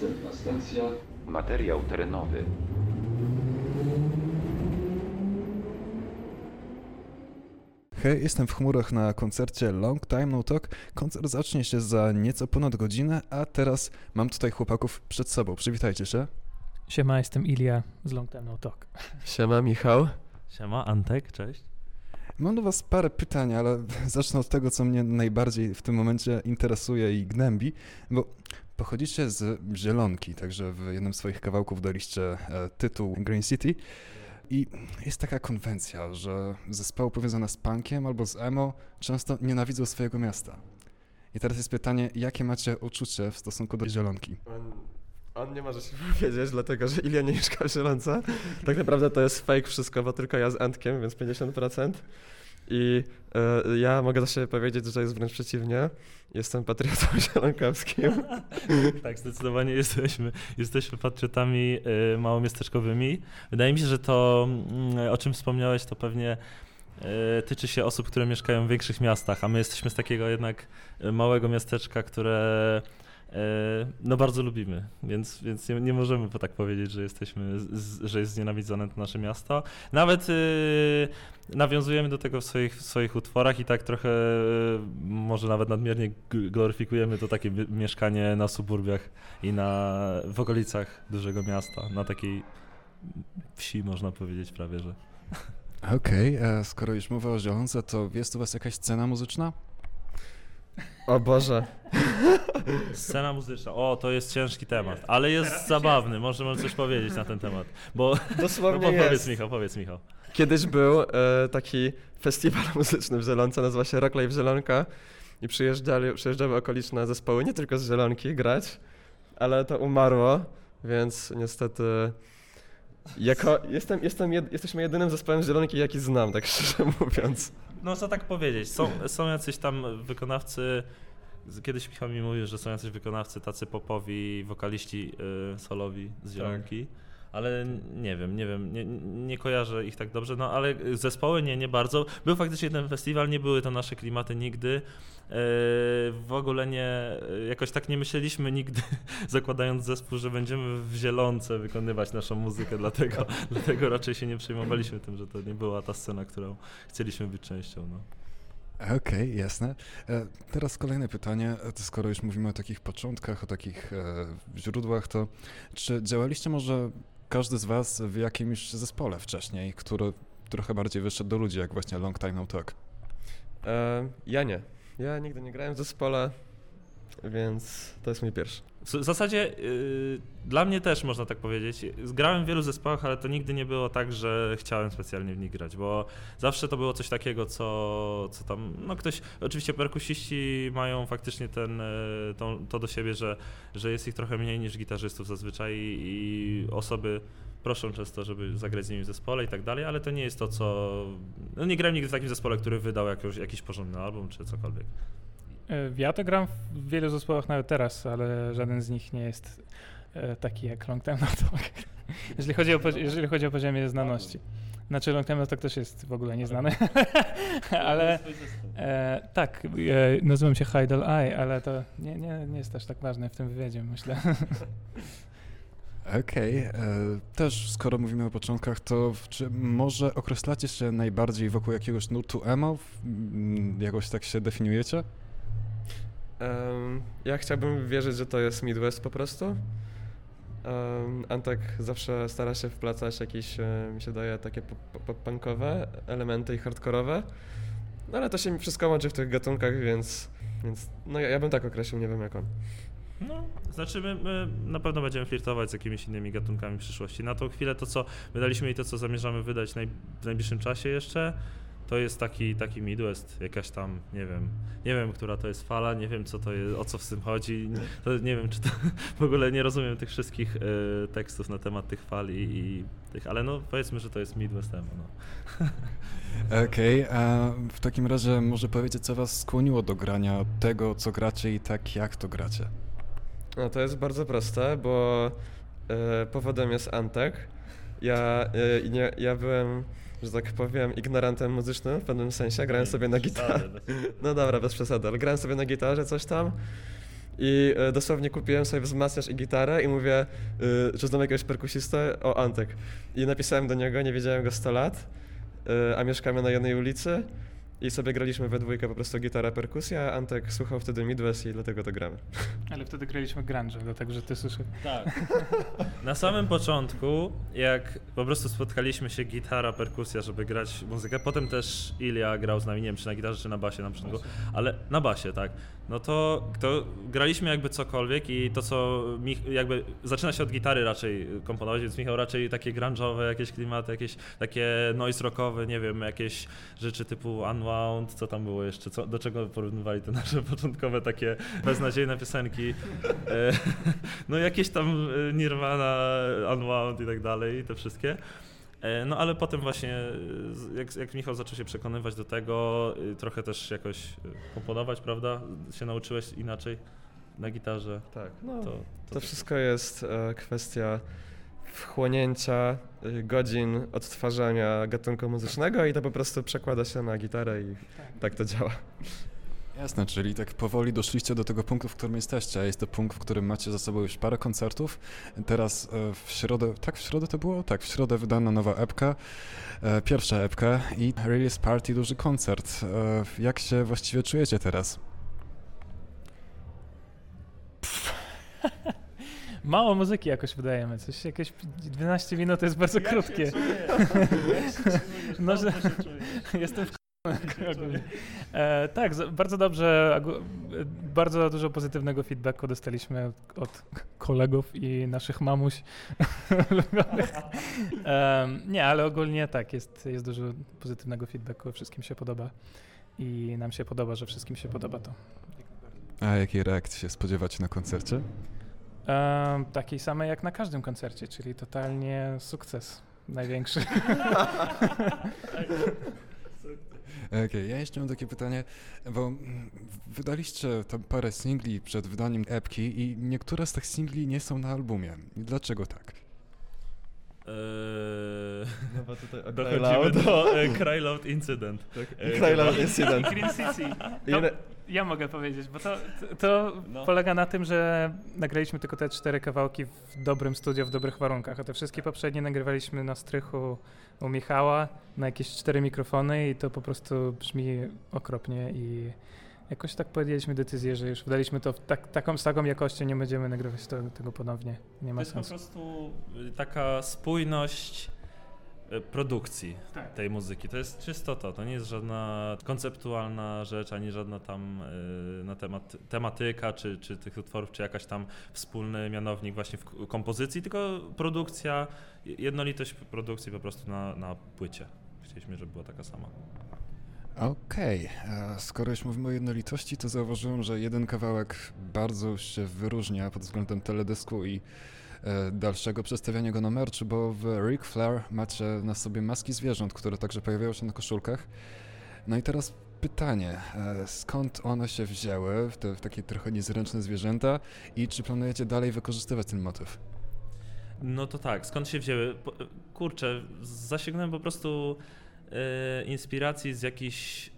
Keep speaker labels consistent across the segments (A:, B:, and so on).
A: Następna stacja
B: Materiał terenowy.
C: Hej, jestem w chmurach na koncercie Long Time No Talk. Koncert zacznie się za nieco ponad godzinę, a teraz mam tutaj chłopaków przed sobą. Przywitajcie się.
D: Siema, jestem Ilia z Long Time No Talk.
E: Siema Michał.
F: Siema, Antek, cześć.
C: Mam do was parę pytań, ale zacznę od tego, co mnie najbardziej w tym momencie interesuje i gnębi, bo pochodzicie z Zielonki, także w jednym z swoich kawałków daliście e, tytuł Green City i jest taka konwencja, że zespoły powiązane z punkiem albo z emo często nienawidzą swojego miasta. I teraz jest pytanie, jakie macie uczucie w stosunku do Zielonki?
E: On, nie może się powiedzieć, dlatego że Ilia nie mieszka w Zielonce. Tak naprawdę to jest fake wszystko, bo tylko ja z Antkiem, więc 50%. I e, ja mogę za siebie powiedzieć, że jest wręcz przeciwnie. Jestem patriotą zielonkowskim.
F: tak, zdecydowanie jesteśmy, jesteśmy patriotami y, małomiasteczkowymi. Wydaje mi się, że to, mm, o czym wspomniałeś, to pewnie y, tyczy się osób, które mieszkają w większych miastach, a my jesteśmy z takiego jednak małego miasteczka, które no bardzo lubimy, więc, więc nie, nie możemy tak powiedzieć, że jesteśmy, z, że jest znienawidzone to nasze miasto. Nawet y, nawiązujemy do tego w swoich, w swoich utworach i tak trochę y, może nawet nadmiernie gloryfikujemy to takie mi- mieszkanie na suburbiach i na, w okolicach dużego miasta, na takiej wsi można powiedzieć prawie, że.
C: Okej, e, skoro już mowa o Zielonce, to jest u was jakaś scena muzyczna?
E: O Boże.
F: Scena muzyczna, o to jest ciężki temat, ale jest zabawny, może może coś powiedzieć na ten temat, bo no,
E: Dosłownie
F: po, powiedz
E: jest.
F: Michał, powiedz Michał.
E: Kiedyś był e, taki festiwal muzyczny w Zielonce, nazywa się Rock Live Zielonka i przyjeżdżali, przyjeżdżały okoliczne zespoły, nie tylko z Zielonki grać, ale to umarło, więc niestety jako, jestem, jestem jed, jesteśmy jedynym zespołem z Zielonki, jaki znam, tak szczerze mówiąc.
F: No co tak powiedzieć, są, są jacyś tam wykonawcy, kiedyś Michał mi mówił, że są jacyś wykonawcy tacy popowi, wokaliści y, solowi z Zielonki, ale nie wiem, nie wiem, nie, nie kojarzę ich tak dobrze, no ale zespoły nie, nie bardzo. Był faktycznie ten festiwal, nie były to nasze klimaty nigdy. Y, w ogóle nie, jakoś tak nie myśleliśmy nigdy, zakładając zespół, że będziemy w Zielonce wykonywać naszą muzykę, dlatego, dlatego raczej się nie przejmowaliśmy tym, że to nie była ta scena, którą chcieliśmy być częścią. No.
C: Okej, jasne. E, Teraz kolejne pytanie. E, Skoro już mówimy o takich początkach, o takich e, źródłach, to czy działaliście może każdy z Was w jakimś zespole wcześniej, który trochę bardziej wyszedł do ludzi, jak właśnie Long Time No Talk?
E: E, ja nie. Ja nigdy nie grałem w zespole, więc to jest mój pierwszy.
F: W zasadzie y, dla mnie też można tak powiedzieć. Grałem w wielu zespołach, ale to nigdy nie było tak, że chciałem specjalnie w nich grać, bo zawsze to było coś takiego, co, co tam, no ktoś, oczywiście perkusiści mają faktycznie ten, y, to, to do siebie, że, że jest ich trochę mniej niż gitarzystów zazwyczaj i, i osoby proszą często, żeby zagrać z nimi w zespole i tak dalej, ale to nie jest to, co... No nie grałem nigdy w takim zespole, który wydał jakiś porządny album czy cokolwiek.
D: E, Ja to gram w wielu zespołach nawet teraz, ale żaden z nich nie jest e, taki jak Long Time Talk. Jeżeli chodzi o, jeżeli chodzi o poziomie znaności. Znaczy Long Time Talk też jest w ogóle nieznany, ale e, tak, e, nazywam się Heidel Eye, ale to nie, nie, nie jest też tak ważne w tym wywiadzie, myślę.
C: Okej, e, też skoro mówimy o początkach, to czy może określacie się najbardziej wokół jakiegoś nurtu emo? W- m, Jakoś tak się definiujecie?
E: Em, ja chciałbym wierzyć, że to jest Midwest po prostu. Um, Antek zawsze stara się wplacać jakieś, e, mi się daje, takie pop- pop-punkowe elementy i hardkorowe. No ale to się wszystko łączy w tych gatunkach, więc, więc no ja, ja bym tak określił, nie wiem jak on.
F: No, znaczy my, my na pewno będziemy flirtować z jakimiś innymi gatunkami w przyszłości. Na tą chwilę to, co wydaliśmy i to, co zamierzamy wydać naj, w najbliższym czasie jeszcze, to jest taki, taki Midwest, jakaś tam, nie wiem, nie wiem, która to jest fala, nie wiem, co to jest, o co w tym chodzi, to nie wiem, czy to, w ogóle nie rozumiem tych wszystkich e, tekstów na temat tych fal i, i tych, ale no powiedzmy, że to jest Midwest emo, no.
C: Okej, a w takim razie może powiedzieć, co was skłoniło do grania tego, co gracie i tak jak to gracie?
E: No to jest bardzo proste, bo e, powodem jest Antek. Ja, i nie, ja byłem, że tak powiem, ignorantem muzycznym w pewnym sensie, grałem sobie na gitarze. No dobra, bez przesady, ale grałem sobie na gitarze coś tam I e, dosłownie kupiłem sobie wzmacniacz i gitarę i mówię, y, że znam jakiegoś perkusistę, o Antek. I napisałem do niego, nie wiedziałem go 100 lat, y, a mieszkamy na jednej ulicy i sobie graliśmy we dwójkę po prostu gitara, perkusja, a Antek słuchał wtedy Midwest i dlatego to gramy.
D: Ale wtedy graliśmy grunge, dlatego że ty słyszałeś.
F: Tak. Na samym początku, jak po prostu spotkaliśmy się gitara, perkusja, żeby grać muzykę, potem też Ilia grał z nami, nie wiem czy na gitarze, czy na basie na początku, ale na basie, tak. No to, to graliśmy jakby cokolwiek i to co Mich- jakby zaczyna się od gitary raczej komponować, więc Michał raczej takie grunge'owe jakieś klimaty, jakieś takie noise rockowe, nie wiem, jakieś rzeczy typu Unwound, co tam było jeszcze, co, do czego porównywali te nasze początkowe takie beznadziejne piosenki. E, No jakieś tam e, Nirvana, Unwound i tak dalej, te wszystkie. E, No ale potem właśnie, jak, jak Michał zaczął się przekonywać do tego, e, trochę też jakoś e, komponować, prawda? Się nauczyłeś inaczej na gitarze.
E: Tak, no.
F: To,
E: To
F: też-
E: wszystko jest kwestia wchłonięcia y, godzin odtwarzania gatunku muzycznego i to po prostu przekłada się na gitarę i tak to działa.
C: Jasne, czyli tak powoli doszliście do tego punktu, w którym jesteście, a jest to punkt, w którym macie za sobą już parę koncertów. Teraz e, w środę, tak w środę to było? Tak, w środę wydana nowa epka, e, pierwsza epka i release party, duży koncert. E, Jak się właściwie czujecie teraz?
D: Mało muzyki jakoś wydajemy, coś jakieś 12 minut to jest bardzo krótkie. No, że- Jestem w ogólnie. e, Tak, bardzo dobrze, e, bardzo dużo pozytywnego feedbacku dostaliśmy od, kolegów i naszych mamuś. Em, nie, ale ogólnie tak, jest, jest dużo pozytywnego feedbacku, wszystkim się podoba i nam się podoba, że wszystkim się podoba to.
C: A jakiej reakcji się spodziewacie na koncercie?
D: Em, takiej samej jak na każdym koncercie, czyli totalnie sukces największy.
C: Okej, ja jeszcze mam takie pytanie, bo wydaliście tam parę singli przed wydaniem epki i niektóre z tych singli nie są na albumie. Dlaczego tak?
F: Eee,
E: No bo tutaj o
F: Dochodzimy do e, Cryloud Incydent. E,
E: Krajland Incident.
D: Green City.
E: I
D: To,
E: ne-
D: ja mogę powiedzieć, bo to, to, to
F: No.
D: polega na tym, że nagraliśmy tylko te cztery kawałki w dobrym studio, w dobrych warunkach, a te wszystkie poprzednie nagrywaliśmy na strychu u Michała, na jakieś cztery mikrofony i to po prostu brzmi okropnie i jakoś tak podjęliśmy decyzję, że już wydaliśmy to w tak, taką, z taką jakością, nie będziemy nagrywać to, tego ponownie. Nie
F: To
D: ma
F: jest po
D: sensu.
F: prostu y, taka spójność produkcji
D: Tak.
F: tej muzyki. To jest czysto to. To nie jest żadna konceptualna rzecz, ani żadna tam y, na temat, tematyka, czy, czy tych utworów, czy jakaś tam wspólny mianownik właśnie w kompozycji, tylko produkcja, jednolitość produkcji po prostu na, na płycie. Chcieliśmy, żeby była taka sama.
C: Okej, e, skoro już mówimy o jednolitości, to zauważyłem, że jeden kawałek bardzo się wyróżnia pod względem teledysku i dalszego przedstawiania go na merchu, bo w Ric Flair macie na sobie maski zwierząt, które także pojawiają się na koszulkach. No i teraz pytanie, e, skąd one się wzięły, te w takie trochę niezręczne zwierzęta i czy planujecie dalej wykorzystywać ten motyw?
F: No to tak, skąd się wzięły? Kurczę, zasięgnąłem po prostu e, inspiracji z jakichś, e,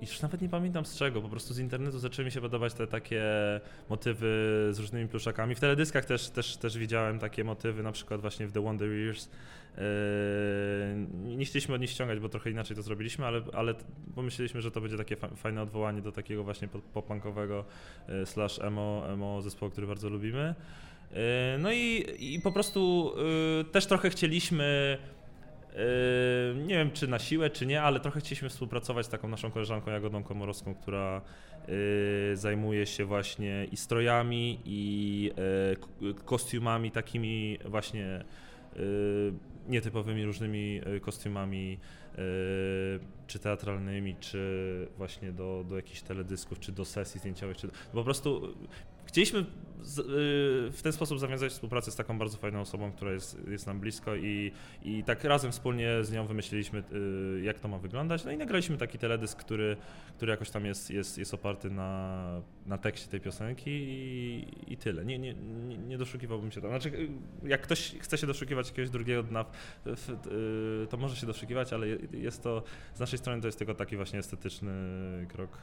F: już nawet nie pamiętam z czego, po prostu z internetu zaczęły mi się podobać te takie motywy z różnymi pluszakami. W teledyskach też, też, też widziałem takie motywy, na przykład właśnie w The Wonder Years. E, nie chcieliśmy od nich ściągać, bo trochę inaczej to zrobiliśmy, ale, ale pomyśleliśmy, że to będzie takie fa- fajne odwołanie do takiego właśnie pop- pop-punkowego e, slash emo, emo zespołu, który bardzo lubimy. E, No i, i po prostu e, też trochę chcieliśmy, nie wiem czy na siłę, czy nie, ale trochę chcieliśmy współpracować z taką naszą koleżanką Jagodą Komorowską, która e, zajmuje się właśnie i strojami, i k- kostiumami takimi właśnie nietypowymi różnymi kostiumami czy teatralnymi, czy właśnie do, do jakichś teledysków, czy do sesji zdjęciowych, czy po prostu Chcieliśmy z, y, w ten sposób zawiązać współpracę z taką bardzo fajną osobą, która jest, jest nam blisko i, i tak razem wspólnie z nią wymyśliliśmy, y, jak to ma wyglądać. No i nagraliśmy taki teledysk, który, który jakoś tam jest, jest, jest oparty na, na tekście tej piosenki i, i tyle. Nie, nie, nie, nie doszukiwałbym się tam. Znaczy, y, jak ktoś chce się doszukiwać jakiegoś drugiego dna, y, to może się doszukiwać, ale je- jest to, z naszej strony to jest tylko taki właśnie estetyczny krok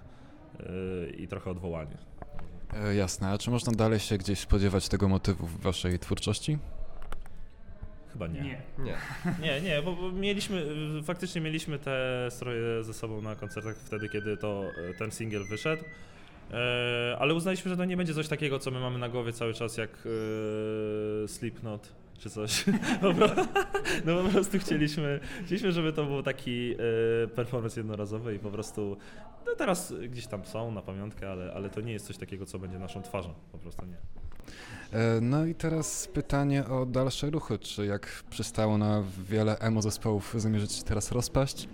F: y, i trochę odwołanie.
C: E, jasne, a czy można dalej się gdzieś spodziewać tego motywu w waszej twórczości?
F: Chyba nie.
D: Nie.
E: Nie.
F: Nie, nie, bo, bo mieliśmy, y, faktycznie mieliśmy te stroje ze sobą na koncertach wtedy, kiedy to y, ten singiel wyszedł. E, ale uznaliśmy, że to nie będzie coś takiego, co my mamy na głowie cały czas, jak e, Slipknot czy coś. No po prostu chcieliśmy, chcieliśmy, żeby to był taki e, performance jednorazowy i po prostu, no teraz gdzieś tam są na pamiątkę, ale, ale to nie jest coś takiego, co będzie naszą twarzą, po prostu nie.
C: E, No i teraz pytanie o dalsze ruchy. Czy jak przystało na wiele emo zespołów, zamierzacie teraz rozpaść?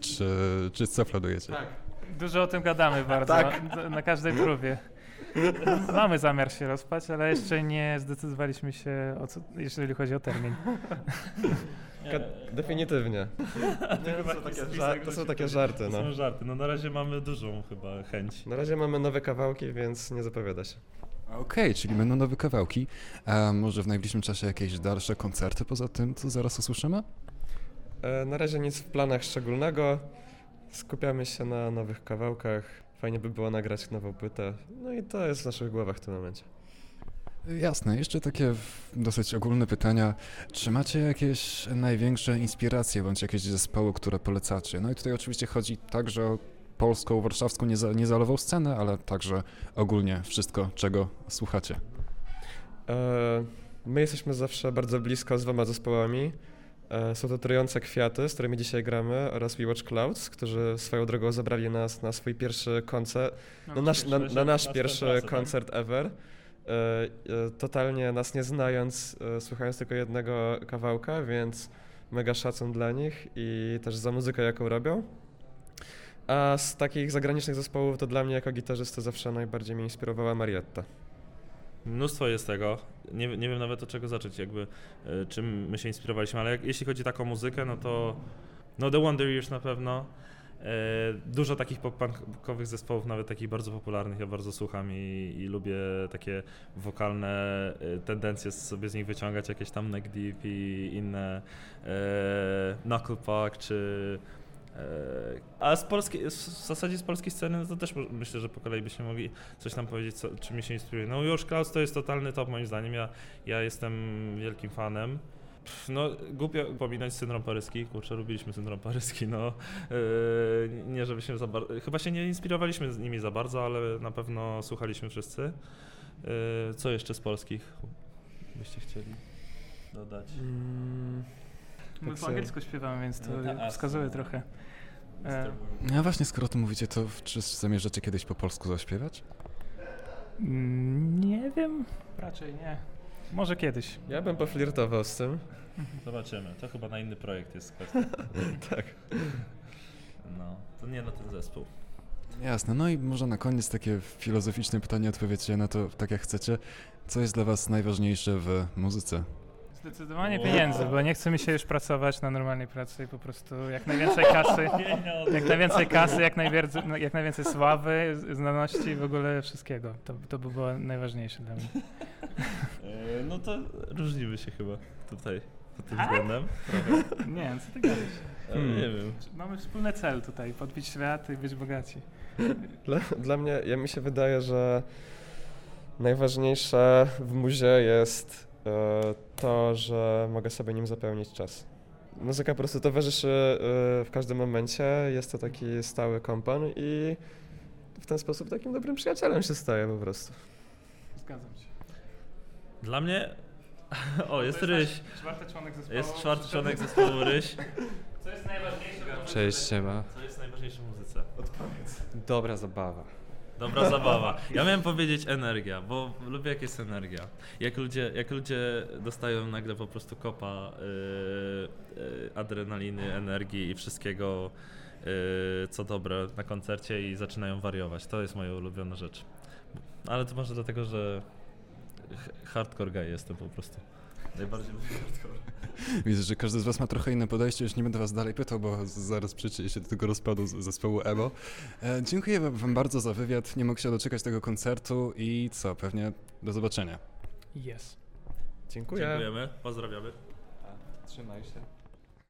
C: Czy, czy co planujecie?
D: Dużo o tym gadamy bardzo,
E: Tak.
D: na, na każdej próbie. Mamy zamiar się rozpać, ale jeszcze nie zdecydowaliśmy się, o co, jeżeli chodzi o termin.
E: Ka- definitywnie.
F: To,
E: są takie żar- to są takie żarty,
F: To
E: no.
F: są żarty, no na razie mamy dużą chyba chęć.
E: Na razie mamy nowe kawałki, więc nie zapowiada się.
C: Okej, czyli będą nowe kawałki. A może w najbliższym czasie jakieś dalsze koncerty poza tym, co zaraz usłyszymy?
E: E, Na razie nic w planach szczególnego. Skupiamy się na nowych kawałkach. Fajnie by było nagrać nową płytę. No i to jest w naszych głowach w tym momencie.
C: Jasne, jeszcze takie dosyć ogólne pytania. Czy macie jakieś największe inspiracje bądź jakieś zespoły, które polecacie? No i tutaj oczywiście chodzi także o polską, warszawską, nieza, niezalową scenę, ale także ogólnie wszystko, czego słuchacie.
E: E, My jesteśmy zawsze bardzo blisko z dwoma zespołami. E, Są to Trujące Kwiaty, z którymi dzisiaj gramy, oraz We Watch Clouds, którzy swoją drogą zabrali nas na swój pierwszy koncert, no nasz, na, na nasz pierwszy koncert ever. E, e, Totalnie nas nie znając, słuchając tylko jednego kawałka, więc mega szacun dla nich i też za muzykę, jaką robią. A z takich zagranicznych zespołów to dla mnie jako gitarzysty zawsze najbardziej mnie inspirowała Marietta.
F: Mnóstwo jest tego. Nie, nie wiem nawet od czego zacząć, jakby e, czym my się inspirowaliśmy, ale jak, jeśli chodzi o taką muzykę, no to no The Wonder Years na pewno. E, dużo takich pop-punkowych zespołów, nawet takich bardzo popularnych, ja bardzo słucham i, i lubię takie wokalne e, tendencje sobie z nich wyciągać, jakieś tam Neck Deep i inne e, Knuckle Puck czy a z polskiej, w zasadzie z polskiej sceny no to też myślę, że po kolei byśmy mogli coś tam powiedzieć, co, czym się inspiruje. No Już Clouds to jest totalny top moim zdaniem, ja, ja jestem wielkim fanem. Pff, No głupio pominąć syndrom paryski, kurczę, lubiliśmy syndrom paryski, no. Yy, nie żebyśmy za bardzo, chyba się nie inspirowaliśmy z nimi za bardzo, ale na pewno słuchaliśmy wszyscy. Yy, co jeszcze z polskich byście chcieli dodać?
E: Mm,
D: My
E: Tak
D: po angielsku śpiewamy, więc to
F: No
D: wskazuje
F: no.
D: trochę. E,
C: No a właśnie, skoro to mówicie, to czy zamierzacie kiedyś po polsku zaśpiewać?
D: mm, nie wiem, raczej nie. Może kiedyś.
E: Ja bym poflirtował z tym.
F: Zobaczymy, to chyba na inny projekt jest kwestia.
E: Tak.
F: No, to nie na ten zespół.
C: Jasne, no i może na koniec takie filozoficzne pytanie, odpowiedzcie na to tak jak chcecie. Co jest dla was najważniejsze w muzyce?
D: Zdecydowanie pieniędzy, bo nie chce mi się już pracować na normalnej pracy i po prostu jak najwięcej kasy, jak najwięcej kasy, jak, najwięcej, no, jak najwięcej sławy, znaności, w ogóle wszystkiego. To, to by było najważniejsze dla mnie.
F: E, No to różnimy się chyba tutaj pod tym
D: Tak?
F: względem.
D: Nie, co ty gadasz?
F: Ale
E: Hmm.
F: Nie wiem.
D: Mamy wspólny cel tutaj, podbić świat i być bogaci.
E: Dla, dla mnie, ja mi się wydaje, że najważniejsze w muzie jest e, to, że mogę sobie nim zapełnić czas. Muzyka po prostu towarzyszy e, w każdym momencie, jest to taki stały kompan i w ten sposób takim dobrym przyjacielem się staje po prostu.
D: Zgadzam się.
F: Dla mnie... O, jest
D: To
F: Ryś.
D: Czwarty członek zespołu.
F: Jest czwarty członek zespołu Ryś.
D: Co jest najważniejsze? w muzyce?
A: Cześć, siema.
F: Co jest najważniejsze w muzyce?
A: Dobra zabawa.
F: Dobra zabawa. Ja miałem powiedzieć energia, bo lubię jak jest energia. Jak ludzie, jak ludzie dostają nagle po prostu kopa yy, adrenaliny, energii i wszystkiego, yy, co dobre na koncercie i zaczynają wariować. To jest moja ulubiona rzecz. Ale to może dlatego, że hardcore guy jestem po prostu. Najbardziej lubię hardcore.
C: Widzę, że każdy z was ma trochę inne podejście, już nie będę was dalej pytał, bo zaraz przyczyni się do tego rozpadu zespołu emo. E, dziękuję wam- wam bardzo za wywiad, nie mogę się doczekać tego koncertu i co, pewnie do zobaczenia.
D: Yes.
E: Dziękuję.
F: Dziękujemy, pozdrawiamy.
A: Trzymaj się.